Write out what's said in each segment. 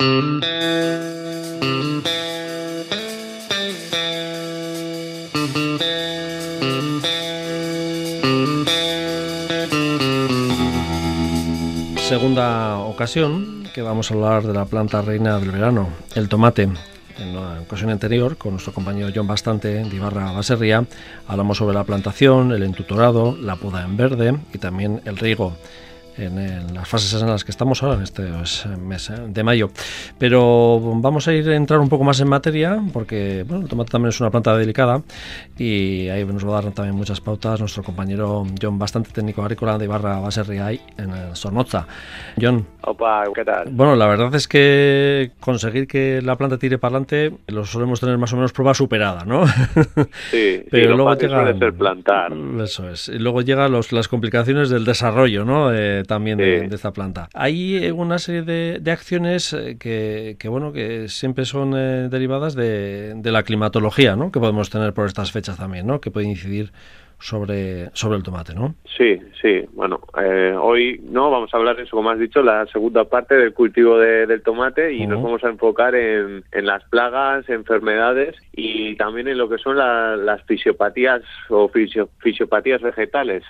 Segunda ocasión que vamos a hablar de la planta reina del verano, el tomate. En la ocasión anterior, con nuestro compañero John Bastante de Ibarra Baserría, hablamos sobre la plantación, el entutorado, la poda en verde y también el riego en, las fases en las que estamos ahora, en este pues, mes ¿eh? de mayo. Pero vamos a ir a entrar un poco más en materia, porque bueno, el tomate también es una planta delicada y ahí nos va a dar también muchas pautas nuestro compañero John, bastante técnico agrícola de Ibarra Baserriay en Sornoza. John. Opa, ¿qué tal? Bueno, la verdad es que conseguir que la planta tire para adelante lo solemos tener más o menos prueba superada, ¿no? Sí, pero luego llega. Eso es. Y luego llegan los, las complicaciones del desarrollo, ¿no? También de, esta planta. Hay eh, una serie de, acciones eh, que, bueno, que siempre son eh, derivadas de, de, la climatología, ¿no? Que podemos tener por estas fechas también, ¿no? Que puede incidir sobre, sobre el tomate, ¿no? Sí, sí. Bueno, eh, hoy no vamos a hablar de eso, como has dicho, la segunda parte del cultivo del tomate y nos vamos a enfocar en, en, las plagas, enfermedades y también en lo que son las fisiopatías o fisiopatías vegetales.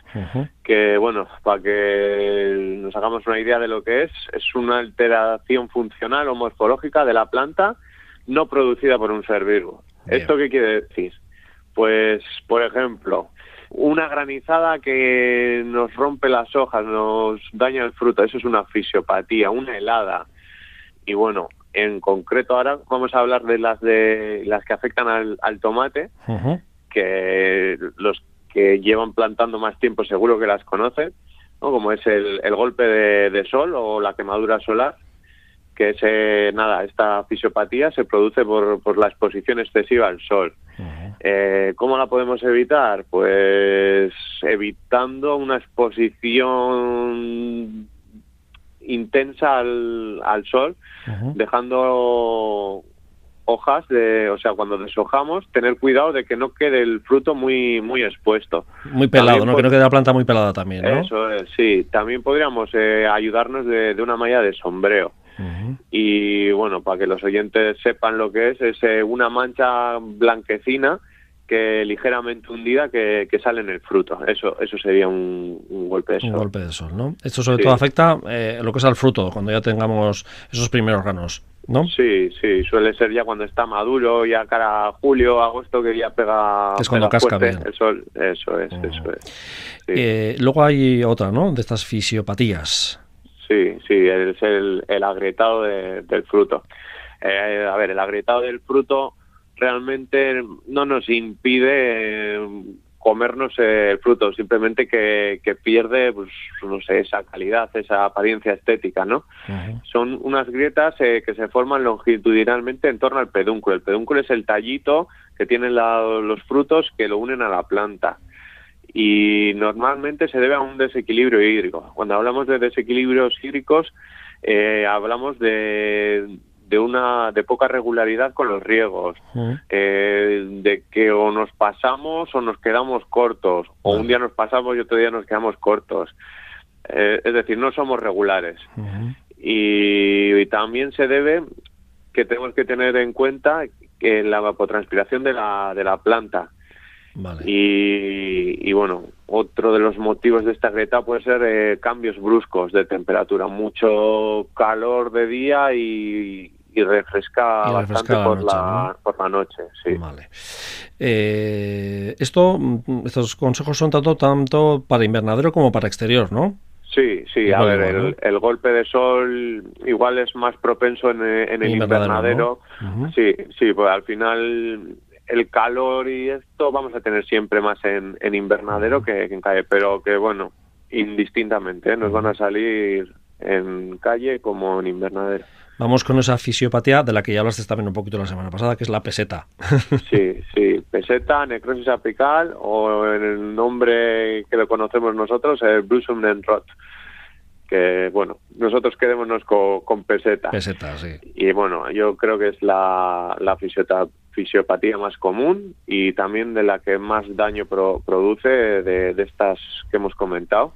Que, bueno, para que nos hagamos una idea de lo que es, es una alteración funcional o morfológica de la planta no producida por un ser vivo. ¿Esto qué quiere decir? Pues, por ejemplo, una granizada que nos rompe las hojas, nos daña el fruto, eso es una fisiopatía, una helada. Y bueno, en concreto ahora vamos a hablar de las de las que afectan al, tomate, que los que llevan plantando más tiempo seguro que las conocen, ¿no? como es el, golpe de, sol o la quemadura solar, que es eh, nada, esta fisiopatía se produce por, por la exposición excesiva al sol. Eh, ¿Cómo la podemos evitar? Pues evitando una exposición intensa al, sol, dejando hojas de, o sea, cuando deshojamos, tener cuidado de que no quede el fruto muy muy expuesto. Muy pelado, ¿no? Que no quede la planta muy pelada también, ¿no? Eso es, sí. También podríamos eh, ayudarnos de, una malla de sombreo. Y bueno, para que los oyentes sepan lo que es, es eh, una mancha blanquecina que ligeramente hundida que, sale en el fruto. Eso eso sería un, golpe de sol. Un golpe de sol, ¿no? Esto sobre todo afecta eh, lo que es al fruto, cuando ya tengamos esos primeros granos, ¿no? Sí, sí, suele ser ya cuando está maduro, ya cara a julio, agosto, que ya pega, es cuando casca bien. el sol. Eso es, eso es. Eh, luego hay otra, ¿no? De estas fisiopatías. Sí, es el, el agrietado del fruto. Eh, a ver, el agrietado del fruto realmente no nos impide eh, comernos el fruto, simplemente que, pierde, pues, no sé, esa calidad, esa apariencia estética, ¿no? Son unas grietas eh, que se forman longitudinalmente en torno al pedúnculo. El pedúnculo es el tallito que tienen los frutos que lo unen a la planta. Y normalmente se debe a un desequilibrio hídrico. Cuando hablamos de desequilibrios hídricos, eh, hablamos de, de una de poca regularidad con los riegos, eh, de que o nos pasamos o nos quedamos cortos, o un día nos pasamos y otro día nos quedamos cortos. Eh, es decir, no somos regulares. y, también se debe que tenemos que tener en cuenta que la evapotranspiración de la, de la planta. Y, bueno, otro de los motivos de esta grieta puede ser eh, cambios bruscos de temperatura, mucho calor de día y, y refresca, bastante por, la, por la noche. Sí. Vale. Eh, esto, estos consejos son tanto, tanto para invernadero como para exterior, ¿no? Sí, sí, a ver, el, golpe de sol igual es más propenso en, el invernadero. Sí, sí, pues al final el calor y esto vamos a tener siempre más en, invernadero que, en calle, pero que bueno, indistintamente, ¿eh? nos van a salir en calle como en invernadero. Vamos con esa fisiopatía de la que ya hablaste también un poquito la semana pasada, que es la peseta. Sí, sí, peseta, necrosis apical o en el nombre que lo conocemos nosotros, el Rot. Que bueno, nosotros quedémonos con, peseta. Peseta, sí. Y bueno, yo creo que es la, la fisiopatía más común y también de la que más daño produce de, estas que hemos comentado.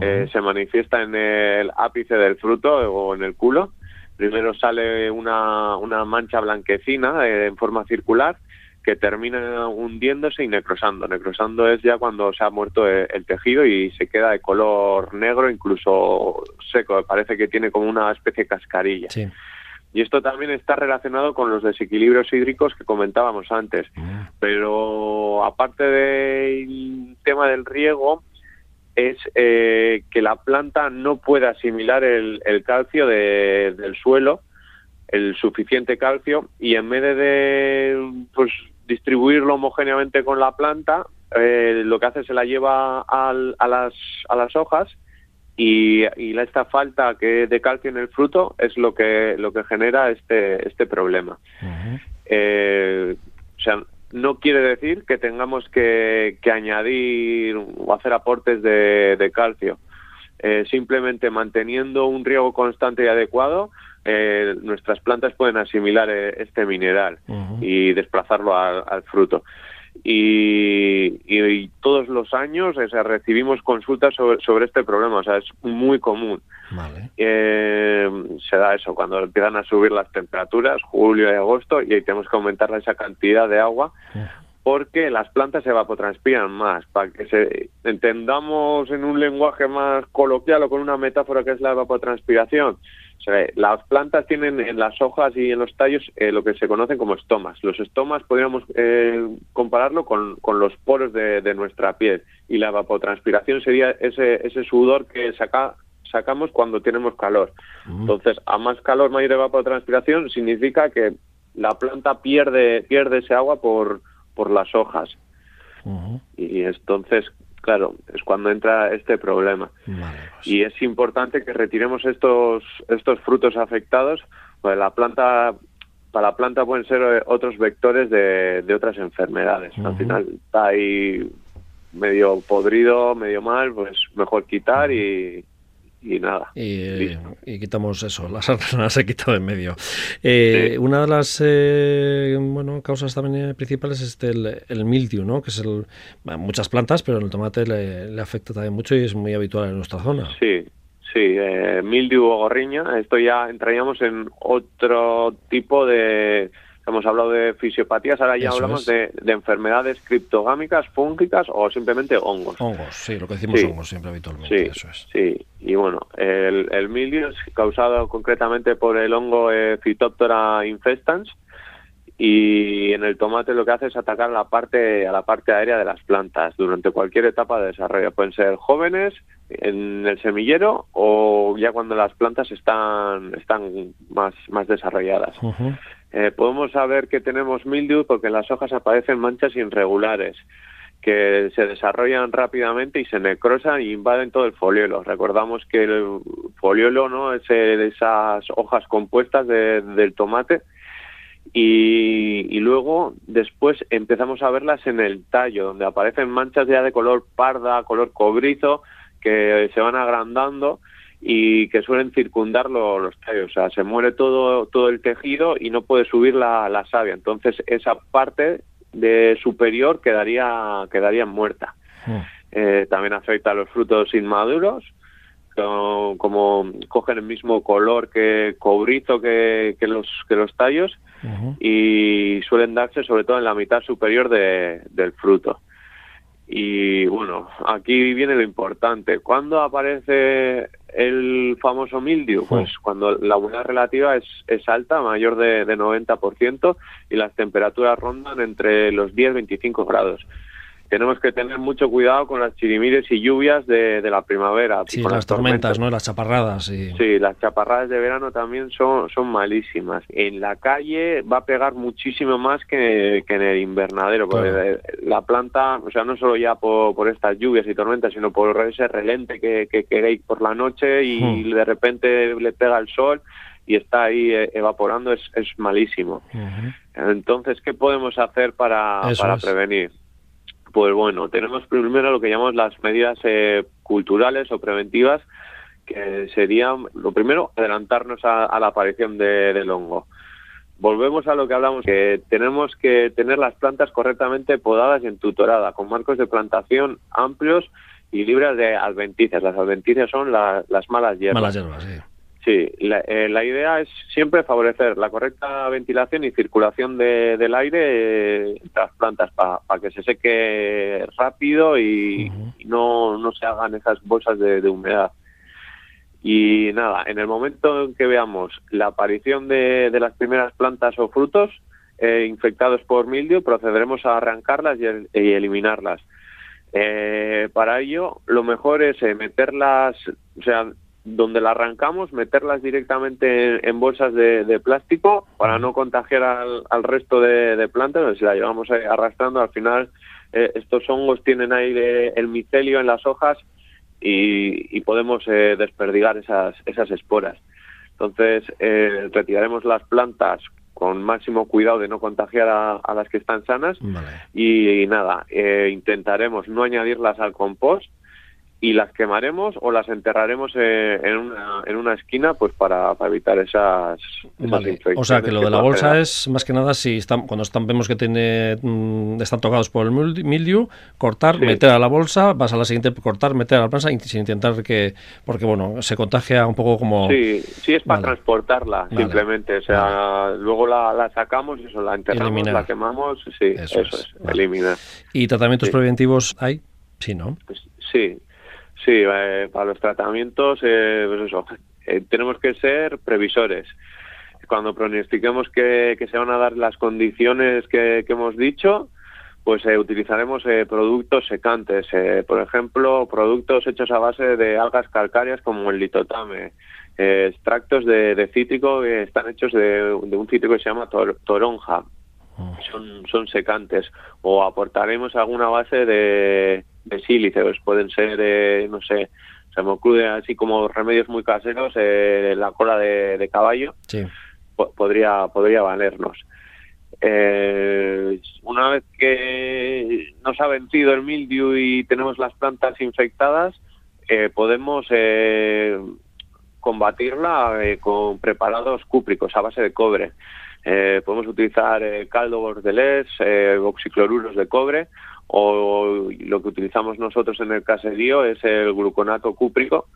Eh, se manifiesta en el ápice del fruto o en el culo primero sale una, una mancha blanquecina eh, en forma circular que termina hundiéndose y necrosando. Necrosando es ya cuando se ha muerto eh, el, tejido y se queda de color negro, incluso seco. Parece que tiene como una especie de cascarilla. Y esto también está relacionado con los desequilibrios hídricos que comentábamos antes. Mm. Pero aparte del tema del riego, es eh, que la planta no puede asimilar el, calcio del suelo, el suficiente calcio, y en vez de pues, distribuirlo homogéneamente con la planta, eh, lo que hace se la lleva a, las, a las hojas y, y esta falta que de calcio en el fruto es lo que lo que genera este este problema. Eh, o sea, no quiere decir que tengamos que, añadir o hacer aportes de, calcio. Eh, simplemente manteniendo un riego constante y adecuado, eh, nuestras plantas pueden asimilar eh, este mineral y desplazarlo al, fruto. Y, todos los años recibimos consultas sobre, este problema, o sea, es muy común. Eh, se da eso, cuando empiezan a subir las temperaturas, julio y agosto, y ahí tenemos que aumentar esa cantidad de agua porque las plantas se evapotranspiran más. Para que se entendamos en un lenguaje más coloquial o con una metáfora que es la evapotranspiración, las plantas tienen en las hojas y en los tallos eh, lo que se conocen como estomas. Los estomas podríamos eh, compararlo con, los poros de, nuestra piel y la evapotranspiración sería ese, ese sudor que saca, sacamos cuando tenemos calor. Mm. Entonces, a más calor, mayor evapotranspiración significa que la planta pierde, pierde ese agua por, por las hojas. Y entonces, claro, es cuando entra este problema. Pues. Y es importante que retiremos estos, estos frutos afectados, pues la planta para la planta pueden ser eh, otros vectores de, de otras enfermedades. Al final está ahí medio podrido, medio mal, pues mejor quitar y, y nada. Y, quitamos eso, las sarna se quitado en medio. Eh, una de las eh, bueno, causas también principales es el, el mildew, ¿no? que es el, muchas plantas, pero en el tomate le, afecta también mucho y es muy habitual en nuestra zona. Sí, sí, eh, mildew o gorriña, esto ya entraríamos en otro tipo de hemos hablado de fisiopatías, ahora ya hablamos de, enfermedades criptogámicas, fúngicas o simplemente hongos. Hongos, sí, lo que decimos hongos siempre habitualmente, sí, eso es. Sí, y bueno, el, el mildio es causado concretamente por el hongo eh, Phytophthora infestans y en el tomate lo que hace es atacar la parte, a la parte aérea de las plantas durante cualquier etapa de desarrollo. Pueden ser jóvenes, en el semillero o ya cuando las plantas están, están más, más desarrolladas. Eh, podemos saber que tenemos mildew porque en las hojas aparecen manchas irregulares que se desarrollan rápidamente y se necrosan y invaden todo el foliolo. Recordamos que el foliolo ¿no? es de esas hojas compuestas del tomate y, luego después empezamos a verlas en el tallo, donde aparecen manchas ya de color parda, color cobrizo, que se van agrandando y que suelen circundar los tallos. O sea, se muere todo, todo el tejido y no puede subir la, la savia. Entonces, esa parte de superior quedaría, quedaría muerta. Hmm. Eh, también afecta a los frutos inmaduros, como, cogen el mismo color que cobrizo que, que los, que los tallos y suelen darse sobre todo en la mitad superior de, del fruto. Y bueno, aquí viene lo importante. ¿Cuándo aparece el famoso mildio? Pues cuando la humedad relativa es, es alta, mayor de, de 90%, y las temperaturas rondan entre los 10 y 25 grados tenemos que tener mucho cuidado con las chirimires y lluvias de, la primavera. Sí, las, tormentas, ¿no? Las chaparradas. Sí, las chaparradas de verano también son, son malísimas. En la calle va a pegar muchísimo más que, en el invernadero, porque la planta, o sea, no solo ya por, estas lluvias y tormentas, sino por ese relente que, que queréis por la noche y hmm. de repente le pega el sol y está ahí eh, evaporando, es, es malísimo. Entonces, ¿qué podemos hacer para, para prevenir? Pues bueno, tenemos primero lo que llamamos las medidas eh, culturales o preventivas, que serían, lo primero, adelantarnos a, la aparición del hongo. Volvemos a lo que hablamos, que tenemos que tener las plantas correctamente podadas y entuturadas, con marcos de plantación amplios y libres de adventicias. Las adventicias son las malas hierbas. Malas hierbas, sí. Sí, la, eh, la, idea es siempre favorecer la correcta ventilación y circulación de, del aire eh, entre las plantas para que se seque rápido y, y, no, no se hagan esas bolsas de, de, humedad. Y nada, en el momento en que veamos la aparición de, de las primeras plantas o frutos eh, infectados por mildio, procederemos a arrancarlas y, y eliminarlas. Eh, para ello, lo mejor es eh, meterlas, o sea, donde la arrancamos, meterlas directamente en, bolsas de, plástico para no contagiar al, al resto de, plantas. Si la llevamos arrastrando, al final eh, estos hongos tienen ahí el micelio en las hojas y, y podemos eh, desperdigar esas, esas esporas. Entonces, eh, retiraremos las plantas con máximo cuidado de no contagiar a, a las que están sanas vale. y, y, nada, eh, intentaremos no añadirlas al compost y las quemaremos o las enterraremos eh, en, una, en una esquina pues para, para evitar esas, esas vale. O sea que lo de la bolsa generar. es más que nada si están, cuando están, vemos que tiene, mmm, están tocados por el mildiu, cortar, sí. meter a la bolsa, vas a la siguiente, cortar, meter a la plancha sin intentar que, porque bueno, se contagia un poco como... Sí, sí es para vale. transportarla vale. simplemente, o sea, luego la, la, sacamos y eso, la enterramos, eliminar. la quemamos, sí, eso, eso es, es eliminar. ¿Y tratamientos sí. preventivos hay? Sí, ¿no? Pues, sí, Sí, eh, para los tratamientos, eh, pues eso, eh, tenemos que ser previsores. Cuando pronostiquemos que, que, se van a dar las condiciones que, que hemos dicho, pues eh, utilizaremos eh, productos secantes, eh, por ejemplo, productos hechos a base de algas calcáreas como el litotame, extractos de, de, cítrico que están hechos de, de, un cítrico que se llama tor, toronja, oh. son, son secantes, o aportaremos alguna base de de sílice, pues pueden ser, eh, no sé, se me ocurre así como remedios muy caseros, eh, la cola de, de caballo, sí. po podría, podría valernos. Eh, una vez que nos ha vencido el mildiu y tenemos las plantas infectadas, eh, podemos eh, combatirla eh, con preparados cúpricos a base de cobre. Eh, podemos utilizar eh, caldo bordelés, eh, oxicloruros de cobre o lo que utilizamos nosotros en el caserío es el gluconato cúprico,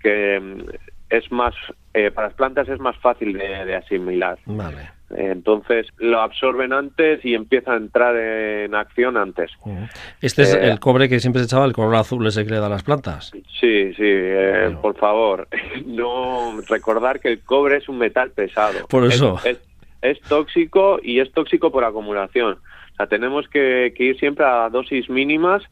que mm, es más, eh, para las plantas es más fácil de, de asimilar. Vale. Entonces lo absorben antes y empieza a entrar en acción antes. Este es eh, el cobre que siempre se echaba, el color azul ese que le da a las plantas. Sí, sí, eh, bueno. por favor, no recordar que el cobre es un metal pesado. Por eso. Es, es, es tóxico y es tóxico por acumulación sea, tenemos que, que ir siempre a dosis mínimas.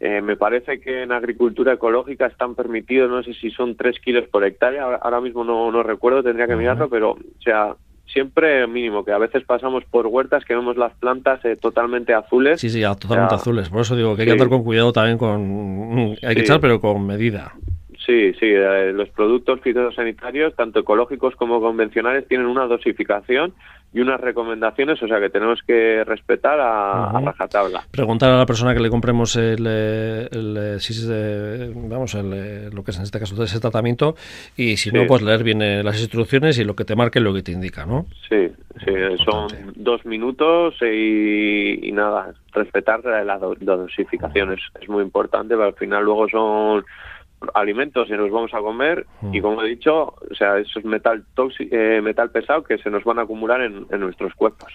Eh, me parece que en agricultura ecológica están permitidos, no sé si son 3 kilos por hectárea, ahora, ahora mismo no, no, recuerdo, tendría que mirarlo, pero o sea, siempre mínimo, que a veces pasamos por huertas que vemos las plantas eh, totalmente azules. Sí, sí, totalmente o sea, azules, por eso digo que hay sí. que andar con cuidado también con... Hay que sí. echar, pero con medida. Sí, sí, eh, los productos fitosanitarios, tanto ecológicos como convencionales, tienen una dosificación y unas recomendaciones, o sea que tenemos que respetar a, uh -huh. a rajatabla. Preguntar a la persona que le compremos el, el, el si es, vamos, el, lo que es en este caso ese tratamiento y si sí. no, pues leer bien las instrucciones y lo que te marque lo que te indica, ¿no? Sí, sí, son dos minutos y, y nada, respetar la, dosificación es, es muy importante, pero al final luego son alimentos y nos vamos a comer mm. y como he dicho, o sea, eso es metal tóxico, eh, metal pesado que se nos van a acumular en, en nuestros cuerpos.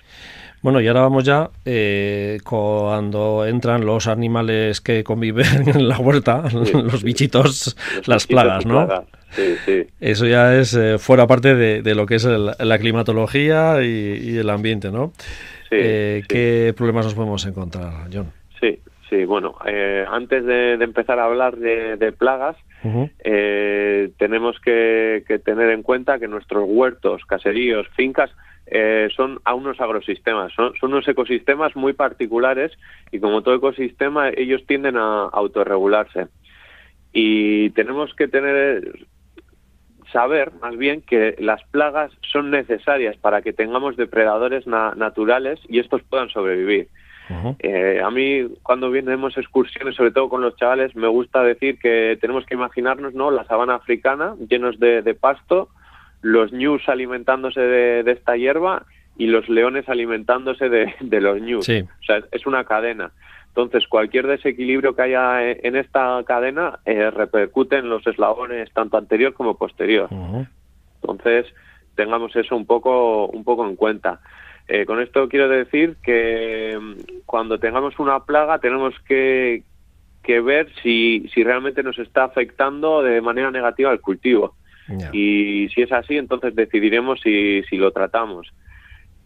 Bueno, y ahora vamos ya eh, cuando entran los animales que conviven en la huerta, sí, los bichitos, los las bichitos plagas, ¿no? Plagas. Sí, sí. Eso ya es eh, fuera parte de, de, lo que es el, la climatología y, y, el ambiente, ¿no? Eh, ¿Qué problemas nos podemos encontrar, John? Sí, Sí, bueno, eh, antes de, de, empezar a hablar de, de plagas, uh -huh. eh, tenemos que, que, tener en cuenta que nuestros huertos, caseríos, fincas, eh, son a unos agrosistemas, son, son, unos ecosistemas muy particulares y como todo ecosistema ellos tienden a autorregularse. Y tenemos que tener saber más bien que las plagas son necesarias para que tengamos depredadores na naturales y estos puedan sobrevivir. Uh -huh. eh, a mí, cuando vienemos excursiones, sobre todo con los chavales, me gusta decir que tenemos que imaginarnos ¿no? la sabana africana llenos de, de pasto, los ñus alimentándose de, de, esta hierba y los leones alimentándose de, de los ñus. Sí. O sea, es una cadena. Entonces, cualquier desequilibrio que haya en esta cadena eh, repercute en los eslabones tanto anterior como posterior. Uh -huh. Entonces, tengamos eso un poco, un poco en cuenta. Eh, con esto quiero decir que mm, cuando tengamos una plaga tenemos que, que ver si, si realmente nos está afectando de manera negativa el cultivo. Y si es así, entonces decidiremos si, si lo tratamos.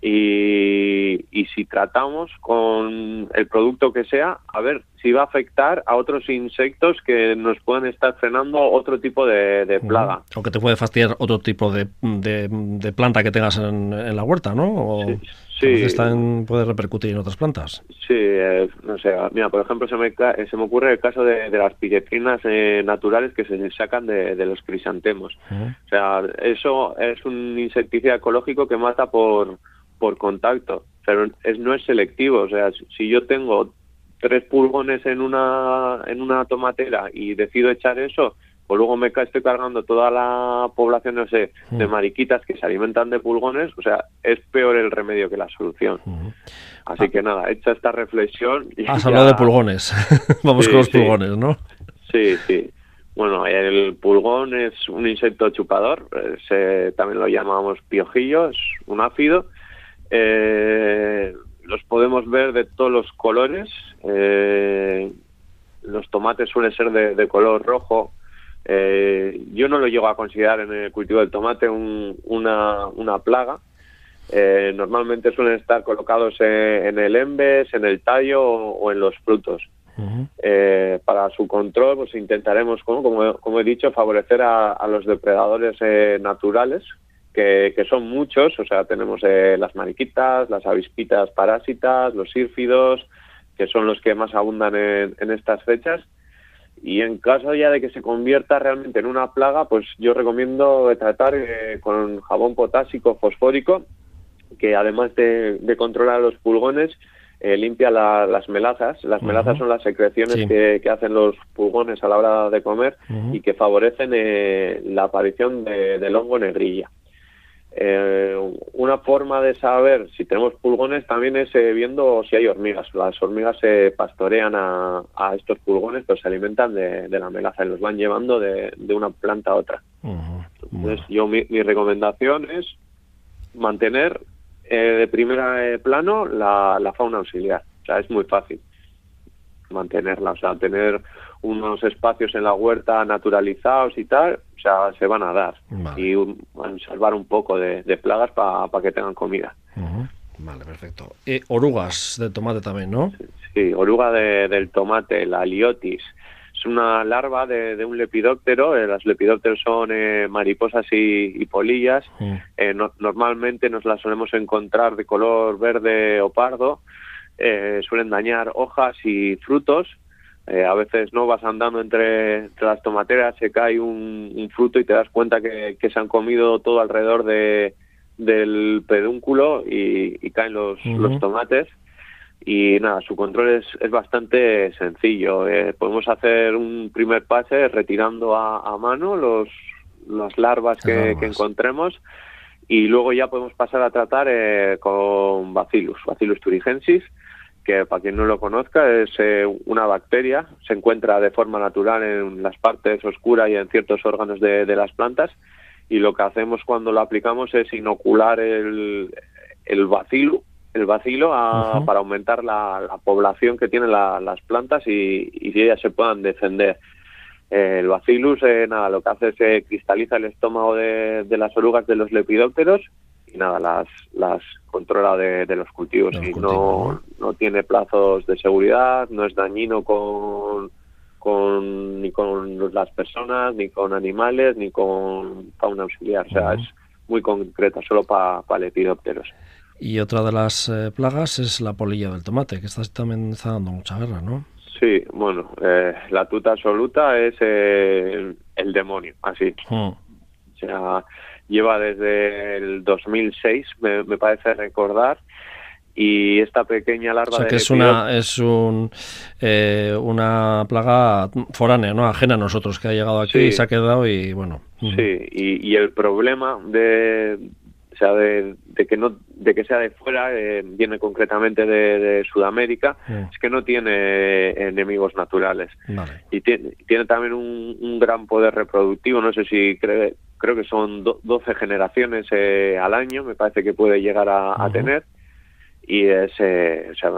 Y, y, si tratamos con el producto que sea, a ver si va a afectar a otros insectos que nos pueden estar frenando otro tipo de, plaga. O que te puede fastidiar otro tipo de, de, planta que tengas en, la huerta, ¿no? O sí. puede repercutir en otras plantas. Sí, eh, no sé. Mira, por ejemplo, se me, se me ocurre el caso de, las pilletrinas eh, naturales que se sacan de, los crisantemos. O sea, eso es un insecticida ecológico que mata por por contacto, pero es, no es selectivo. O sea, si yo tengo tres pulgones en una, en una tomatera y decido echar eso, pues luego me estoy cargando toda la población, no sé, de mm. mariquitas que se alimentan de pulgones, o sea, es peor el remedio que la solución. Así ah. que nada, hecha esta reflexión... Has hablado de pulgones, vamos con los pulgones, ¿no? Sí, sí. Bueno, el pulgón es un insecto chupador, se, también lo llamamos piojillo, es un áfido, eh, los podemos ver de todos los colores. Eh, los tomates suelen ser de, color rojo. Eh, yo no lo llego a considerar en el cultivo del tomate una, una plaga. Eh, normalmente suelen estar colocados en, el embes, en el tallo o, en los frutos. para su control, pues intentaremos, como, como, he dicho, favorecer a los depredadores naturales, que, son muchos, o sea, tenemos eh, las mariquitas, las avispitas parásitas, los sírfidos, que son los que más abundan en, estas fechas. Y en caso ya de que se convierta realmente en una plaga, pues yo recomiendo tratar eh, con jabón potásico fosfórico, que además de, controlar los pulgones, eh, limpia las melazas. Las melazas son las secreciones que, hacen los pulgones a la hora de comer y que favorecen la aparición del hongo negrilla. Eh, una forma de saber si tenemos pulgones también es eh, viendo si hay hormigas. Las hormigas se pastorean a, estos pulgones, pero se alimentan de, la melaza y los van llevando de, una planta a otra. Entonces, yo mi, recomendación es mantener eh, de primer plano la, la fauna auxiliar. O sea, es muy fácil mantenerla, o sea, tener unos espacios en la huerta naturalizados y tal, se van a dar y salvar un poco de, plagas para que tengan comida. Vale, perfecto. Orugas de tomate también, ¿no? Sí, oruga del tomate, la liotis. Es una larva de, un lepidóptero. Eh, las lepidópteros son eh, mariposas y, polillas. Eh, normalmente nos las solemos encontrar de color verde o pardo. suelen dañar hojas y frutos eh, a veces no vas andando entre, las tomateras, se cae un, fruto y te das cuenta que, se han comido todo alrededor de, del pedúnculo y, caen los, los, tomates. Y nada, su control es, es bastante sencillo. Eh, podemos hacer un primer pase retirando a, mano los, las larvas que, encontremos y luego ya podemos pasar a tratar eh, con Bacillus, Bacillus turigensis que para quien no lo conozca es eh, una bacteria, se encuentra de forma natural en las partes oscuras y en ciertos órganos de, las plantas y lo que hacemos cuando lo aplicamos es inocular el, el bacilo, el bacilo para aumentar la, población que tienen las plantas y, y si ellas se puedan defender. el bacillus, eh, nada, lo que hace es que cristaliza el estómago de, de las orugas de los lepidópteros y nada, las, las controla de, los cultivos y no, ¿no? tiene plazos de seguridad, no es dañino con, con ni con las personas, ni con animales, ni con fauna auxiliar. O sea, es muy concreta, solo para lepidópteros. Y otra de las eh, plagas es la polilla del tomate, que está, también está dando mucha guerra, ¿no? Sí, bueno, eh, la tuta absoluta es eh, el, demonio, así. O sea, lleva desde el 2006, me, me parece recordar, y esta pequeña larva o sea, que es una es un, eh, una plaga foránea no ajena a nosotros que ha llegado aquí y se ha quedado y bueno. Sí y, y el problema de o sea de, que no de que sea de fuera eh, viene concretamente de, Sudamérica es que no tiene enemigos naturales. Y tiene, tiene también un, un, gran poder reproductivo no sé si cree creo que son 12 generaciones eh, al año, me parece que puede llegar a, tener, y es o sea,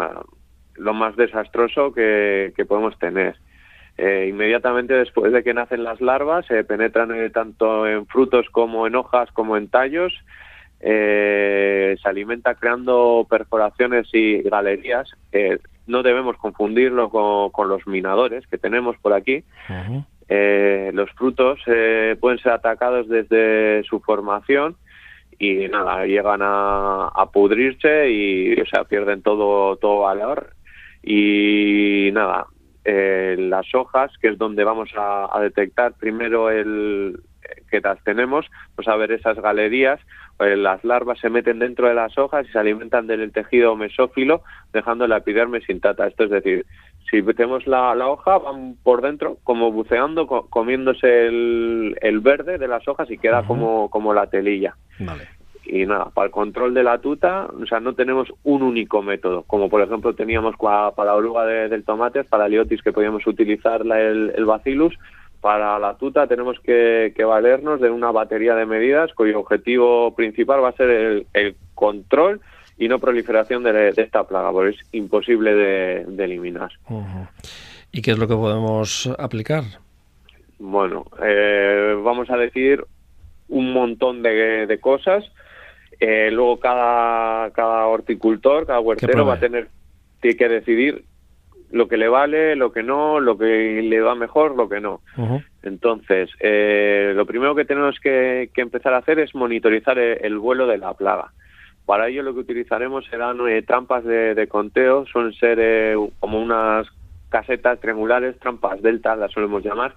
lo más desastroso que, podemos tener. inmediatamente después de que nacen las larvas, se penetran tanto en frutos como en hojas como en tallos, se alimenta creando perforaciones y galerías. No debemos confundirlo con, los minadores que tenemos por aquí. Eh, los frutos eh, pueden ser atacados desde su formación y nada, llegan a, pudrirse y o sea, pierden todo, todo valor. Y nada, eh, las hojas, que es donde vamos a, a detectar primero el, que las tenemos, pues a ver esas galerías, pues las larvas se meten dentro de las hojas y se alimentan del tejido mesófilo, dejando la epidermis intacta. Esto es decir, si metemos la, hoja, van por dentro como buceando, comiéndose el, verde de las hojas y queda como, como la telilla. Y nada, para el control de la tuta, o sea, no tenemos un único método, como por ejemplo teníamos para la oruga del tomate, para la liotis que podíamos utilizar el, el bacillus, para la tuta tenemos que, valernos de una batería de medidas cuyo objetivo principal va a ser el, control y no proliferación de, esta plaga, porque es imposible de, eliminar. ¿Y qué es lo que podemos aplicar? Bueno, eh, vamos a decir un montón de, cosas. Eh, luego cada, cada horticultor, cada huertero va a tener que decidir lo que le vale, lo que no, lo que le va mejor, lo que no. Entonces, eh, lo primero que tenemos que, empezar a hacer es monitorizar el, vuelo de la plaga. Para ello lo que utilizaremos serán eh, trampas de, conteo, suelen ser eh, como unas casetas triangulares, trampas delta, las solemos llamar,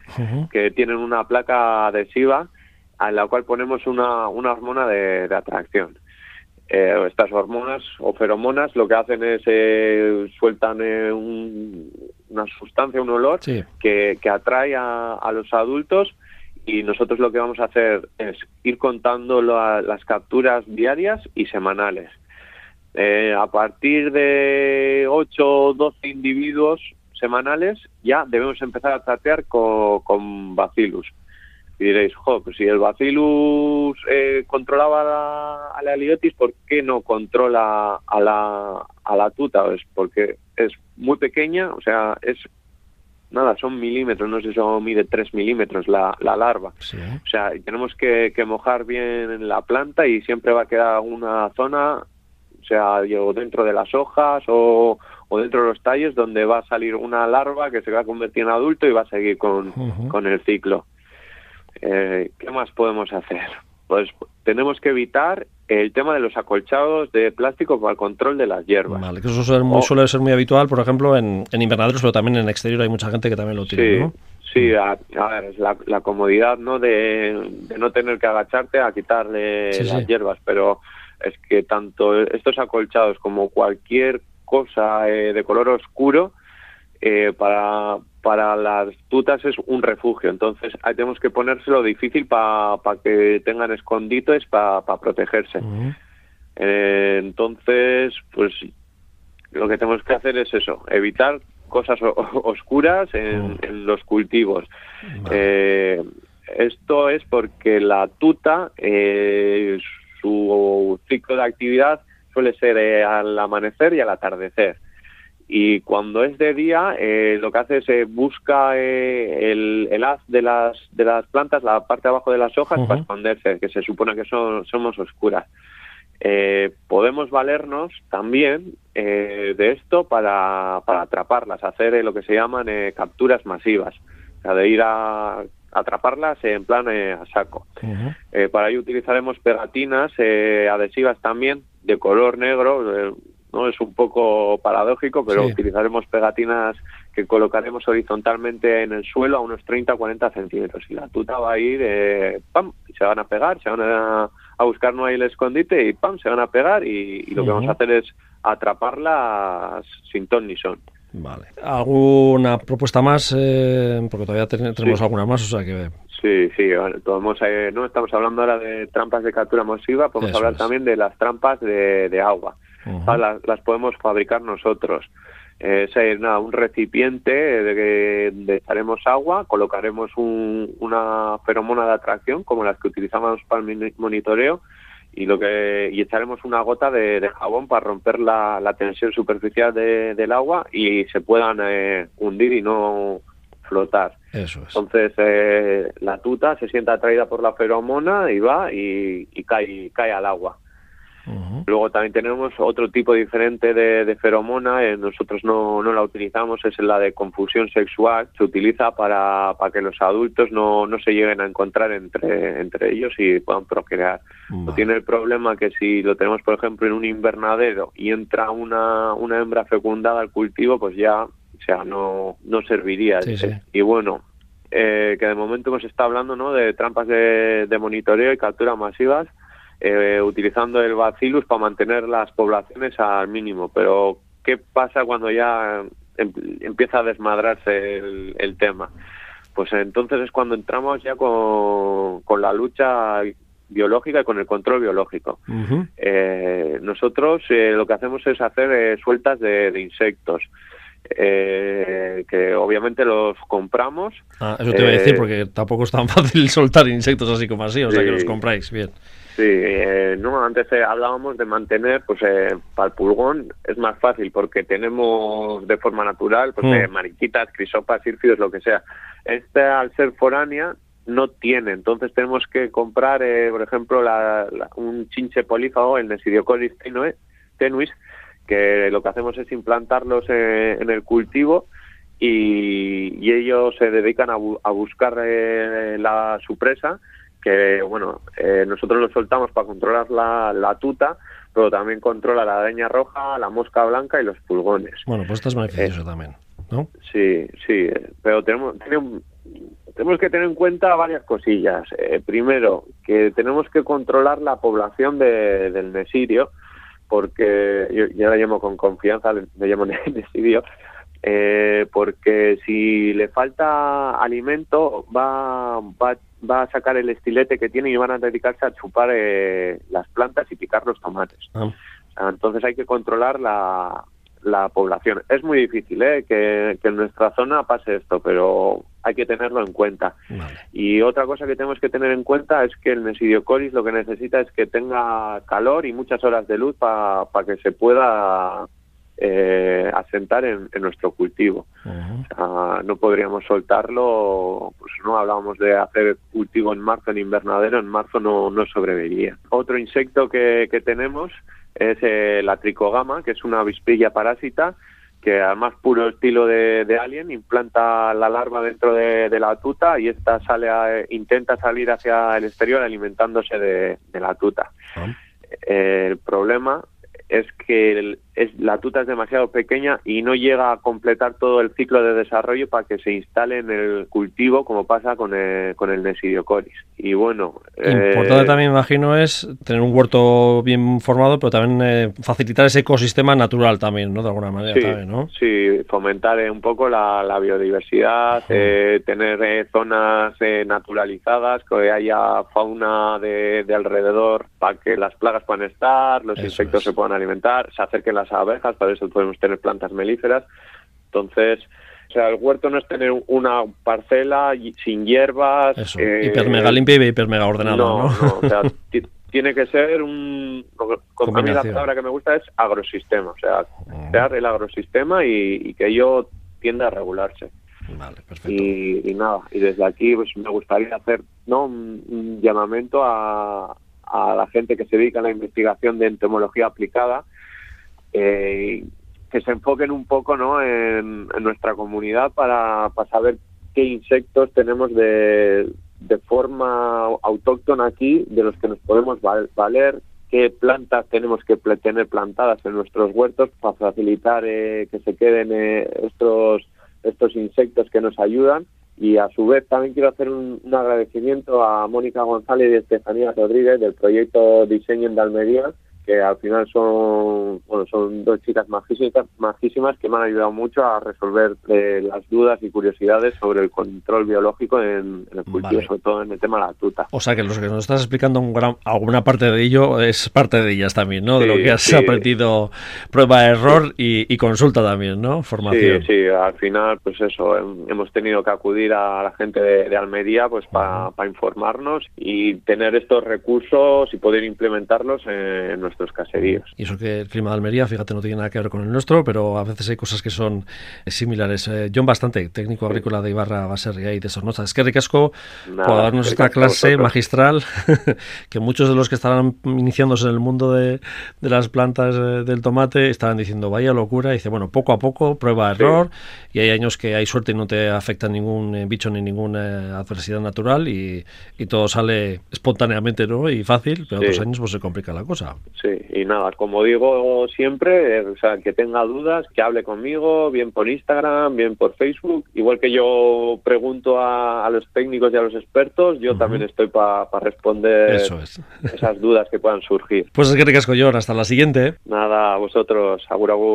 que tienen una placa adhesiva a la cual ponemos una, una hormona de atracción. Eh, estas hormonas o feromonas lo que hacen es eh, sueltan eh, una sustancia, un olor que, atrae a, los adultos y nosotros lo que vamos a hacer es ir contando las capturas diarias y semanales. a partir de 8 o 12 individuos semanales ya debemos empezar a tratear con, con bacillus. Y diréis, jo, pues si el bacillus eh, controlaba la, a la aliotis, ¿por qué no controla a la, a la tuta? Pues porque es muy pequeña, o sea, es nada, son milímetros, no sé si eso mide 3 milímetros la, la larva. O sea, tenemos que, que mojar bien la planta y siempre va a quedar una zona, o sea, dentro de las hojas o, o dentro de los tallos donde va a salir una larva que se va a convertir en adulto y va a seguir con, con el ciclo. Eh, ¿Qué más podemos hacer? Pues tenemos que evitar el tema de los acolchados de plástico para el control de las hierbas. Vale, que eso suele, ser muy habitual, por ejemplo, en, invernaderos, pero también en exterior hay mucha gente que también lo utiliza, sí, Sí, a, ver, es la, comodidad ¿no? De, no tener que agacharte a quitarle las hierbas, pero es que tanto estos acolchados como cualquier cosa eh, de color oscuro eh, para, para las tutas es un refugio. Entonces ahí tenemos que ponérselo difícil para que tengan escondites para protegerse. Eh, entonces, pues lo que tenemos que hacer es eso, evitar cosas oscuras en, los cultivos. Eh, esto es porque la tuta, su ciclo de actividad suele ser al amanecer y al atardecer y cuando es de día eh, lo que hace es eh, busca eh, el, haz de las de las plantas la parte de abajo de las hojas para esconderse que se supone que son somos oscuras. Podemos valernos también de esto para, para atraparlas hacer lo que se llaman capturas masivas. O sea de ir a atraparlas en plan a saco. Para ello utilizaremos pegatinas adhesivas también de color negro ¿no? Es un poco paradójico, pero utilizaremos pegatinas que colocaremos horizontalmente en el suelo a unos 30 o 40 centímetros. Y la tuta va a ir, eh, ¡pam! Y se van a pegar, se van a, buscar no hay el escondite y ¡pam! Se van a pegar y, lo que vamos a hacer es atraparlas sin ton ni son. Vale. ¿Alguna propuesta más? Eh, porque todavía tenemos alguna más, o sea que... Sí, sí, eh, no estamos hablando ahora de trampas de captura masiva, podemos hablar también de las trampas de agua las, podemos fabricar nosotros. es nada, un recipiente de que echaremos agua, colocaremos una feromona de atracción como las que utilizamos para el monitoreo y lo que y echaremos una gota de, jabón para romper la, tensión superficial del agua y se puedan eh, hundir y no flotar. Eso es. Entonces eh, la tuta se siente atraída por la feromona y va y, y cae, cae al agua. Luego también tenemos otro tipo diferente de, feromona, eh, nosotros no, no, la utilizamos, es la de confusión sexual, se utiliza para, para que los adultos no, no se lleguen a encontrar entre, entre ellos y puedan procrear. No tiene el problema que si lo tenemos, por ejemplo, en un invernadero y entra una, una hembra fecundada al cultivo, pues ya o sea, no, no serviría. Y bueno, eh, que de momento hemos estado hablando ¿no? de trampas de, de monitoreo y captura masivas eh, utilizando el bacillus para mantener las poblaciones al mínimo. Pero, ¿qué pasa cuando ya em, empieza a desmadrarse el, tema? Pues entonces es cuando entramos ya con, con la lucha biológica y con el control biológico. eh, nosotros eh, lo que hacemos es hacer eh, sueltas de, insectos. Eh, que obviamente los compramos. Ah, eso te iba a decir, porque tampoco es tan fácil soltar insectos así como así, o sea que los compráis, bien. Sí, eh, no, antes eh, hablábamos de mantener, pues eh, para el pulgón es más fácil porque tenemos de forma natural, pues mm. mariquitas, crisopas, sírfidos, lo que sea. Este, al ser foránea, no tiene, entonces tenemos que comprar, por ejemplo, un chinche polífago, el Nesidiocoris tenuis, que lo que hacemos es implantarlos en el cultivo y, ellos se dedican a, a buscar la, su presa que bueno, eh, nosotros lo soltamos para controlar la, tuta, pero también controla la araña roja, la mosca blanca y los pulgones. Bueno, pues esto es beneficioso también, ¿no? Sí, sí, pero tenemos, tenemos, que tener en cuenta varias cosillas. Eh, primero, que tenemos que controlar la población del mesirio, porque yo ya la llamo con confianza, le, llamo nesidio, eh, porque si le falta alimento va, va va a sacar el estilete que tiene y van a dedicarse a chupar eh, las plantas y picar los tomates. Ah. Entonces hay que controlar la, la población. Es muy difícil ¿eh? que, en nuestra zona pase esto, pero hay que tenerlo en cuenta. Y otra cosa que tenemos que tener en cuenta es que el mesidiocoris lo que necesita es que tenga calor y muchas horas de luz para que se pueda eh, asentar en, nuestro cultivo. no podríamos soltarlo, pues no hablábamos de hacer cultivo en marzo en invernadero, en marzo no, no sobreviviría. Otro insecto que, tenemos es eh, la tricogama, que es una avispilla parásita que además puro estilo de, alien implanta la larva dentro de, la tuta y esta sale a, intenta salir hacia el exterior alimentándose de, la tuta. Ah. el problema es que es, la tuta es demasiado pequeña y no llega a completar todo el ciclo de desarrollo para que se instale en el cultivo como pasa con el, con el Nesidiocoris. Y bueno... Importante eh, también, imagino, es tener un huerto bien formado, pero también eh, facilitar ese ecosistema natural también, ¿no? De alguna manera, sí, ¿no? Sí, fomentar eh, un poco la, biodiversidad, tener zonas naturalizadas, que haya fauna de, alrededor para que las plagas puedan estar, los insectos se puedan alimentar, se acerquen las abejas, para eso podemos tener plantas melíferas. Entonces, o sea, el huerto no es tener una parcela sin hierbas. Eso, eh, hiper mega limpia y hiper mega ordenada. No, no, o sea, tiene que ser un. Con a mí la palabra que me gusta es agrosistema, o sea, crear el agrosistema y, que ello tienda a regularse. Vale, perfecto. Y, nada, y desde aquí pues me gustaría hacer ¿no? un llamamiento a, a la gente que se dedica a la investigación de entomología aplicada, eh, que se enfoquen un poco ¿no? en, nuestra comunidad para, para, saber qué insectos tenemos de, de forma autóctona aquí, de los que nos podemos valer, qué plantas tenemos que tener plantadas en nuestros huertos para facilitar eh, que se queden eh, estos, estos insectos que nos ayudan y a su vez también quiero hacer un, agradecimiento a Mónica González y Estefanía Rodríguez del proyecto Diseño en Dalmería, que al final son bueno son dos chicas majísimas, majísimas que me han ayudado mucho a resolver eh, las dudas y curiosidades sobre el control biológico en, el cultivo, sobre todo en el tema de la tuta. O sea que lo que nos estás explicando alguna parte de ello es parte de ellas también, ¿no? de lo que has aprendido prueba, error y, consulta también, ¿no? Formación. Sí, sí, al final pues eso, hemos tenido que acudir a la gente de, Almería pues para informarnos y tener estos recursos y poder implementarlos en, nuestros caseríos. Y eso que el clima de Almería, fíjate, no tiene nada que ver con el nuestro, pero a veces hay cosas que son similares. Eh, John Bastante, técnico agrícola de Ibarra, Baserria y de Sornoza. Es que ricasco por darnos esta clase magistral que muchos de los que estarán iniciándose en el mundo de, las plantas eh, del tomate estaban diciendo, vaya locura, y dice, bueno, poco a poco, prueba, error, y hay años que hay suerte y no te afecta ningún eh, bicho ni ninguna adversidad natural y, y todo sale espontáneamente ¿no? y fácil, pero otros años pues se complica la cosa. Sí, y nada, como digo siempre, o sea, que tenga dudas, que hable conmigo, bien por Instagram, bien por Facebook, igual que yo pregunto a, los técnicos y a los expertos, yo también estoy para responder esas dudas que puedan surgir. Pues es que te casco yo, hasta la siguiente. Nada, a vosotros, agur agur.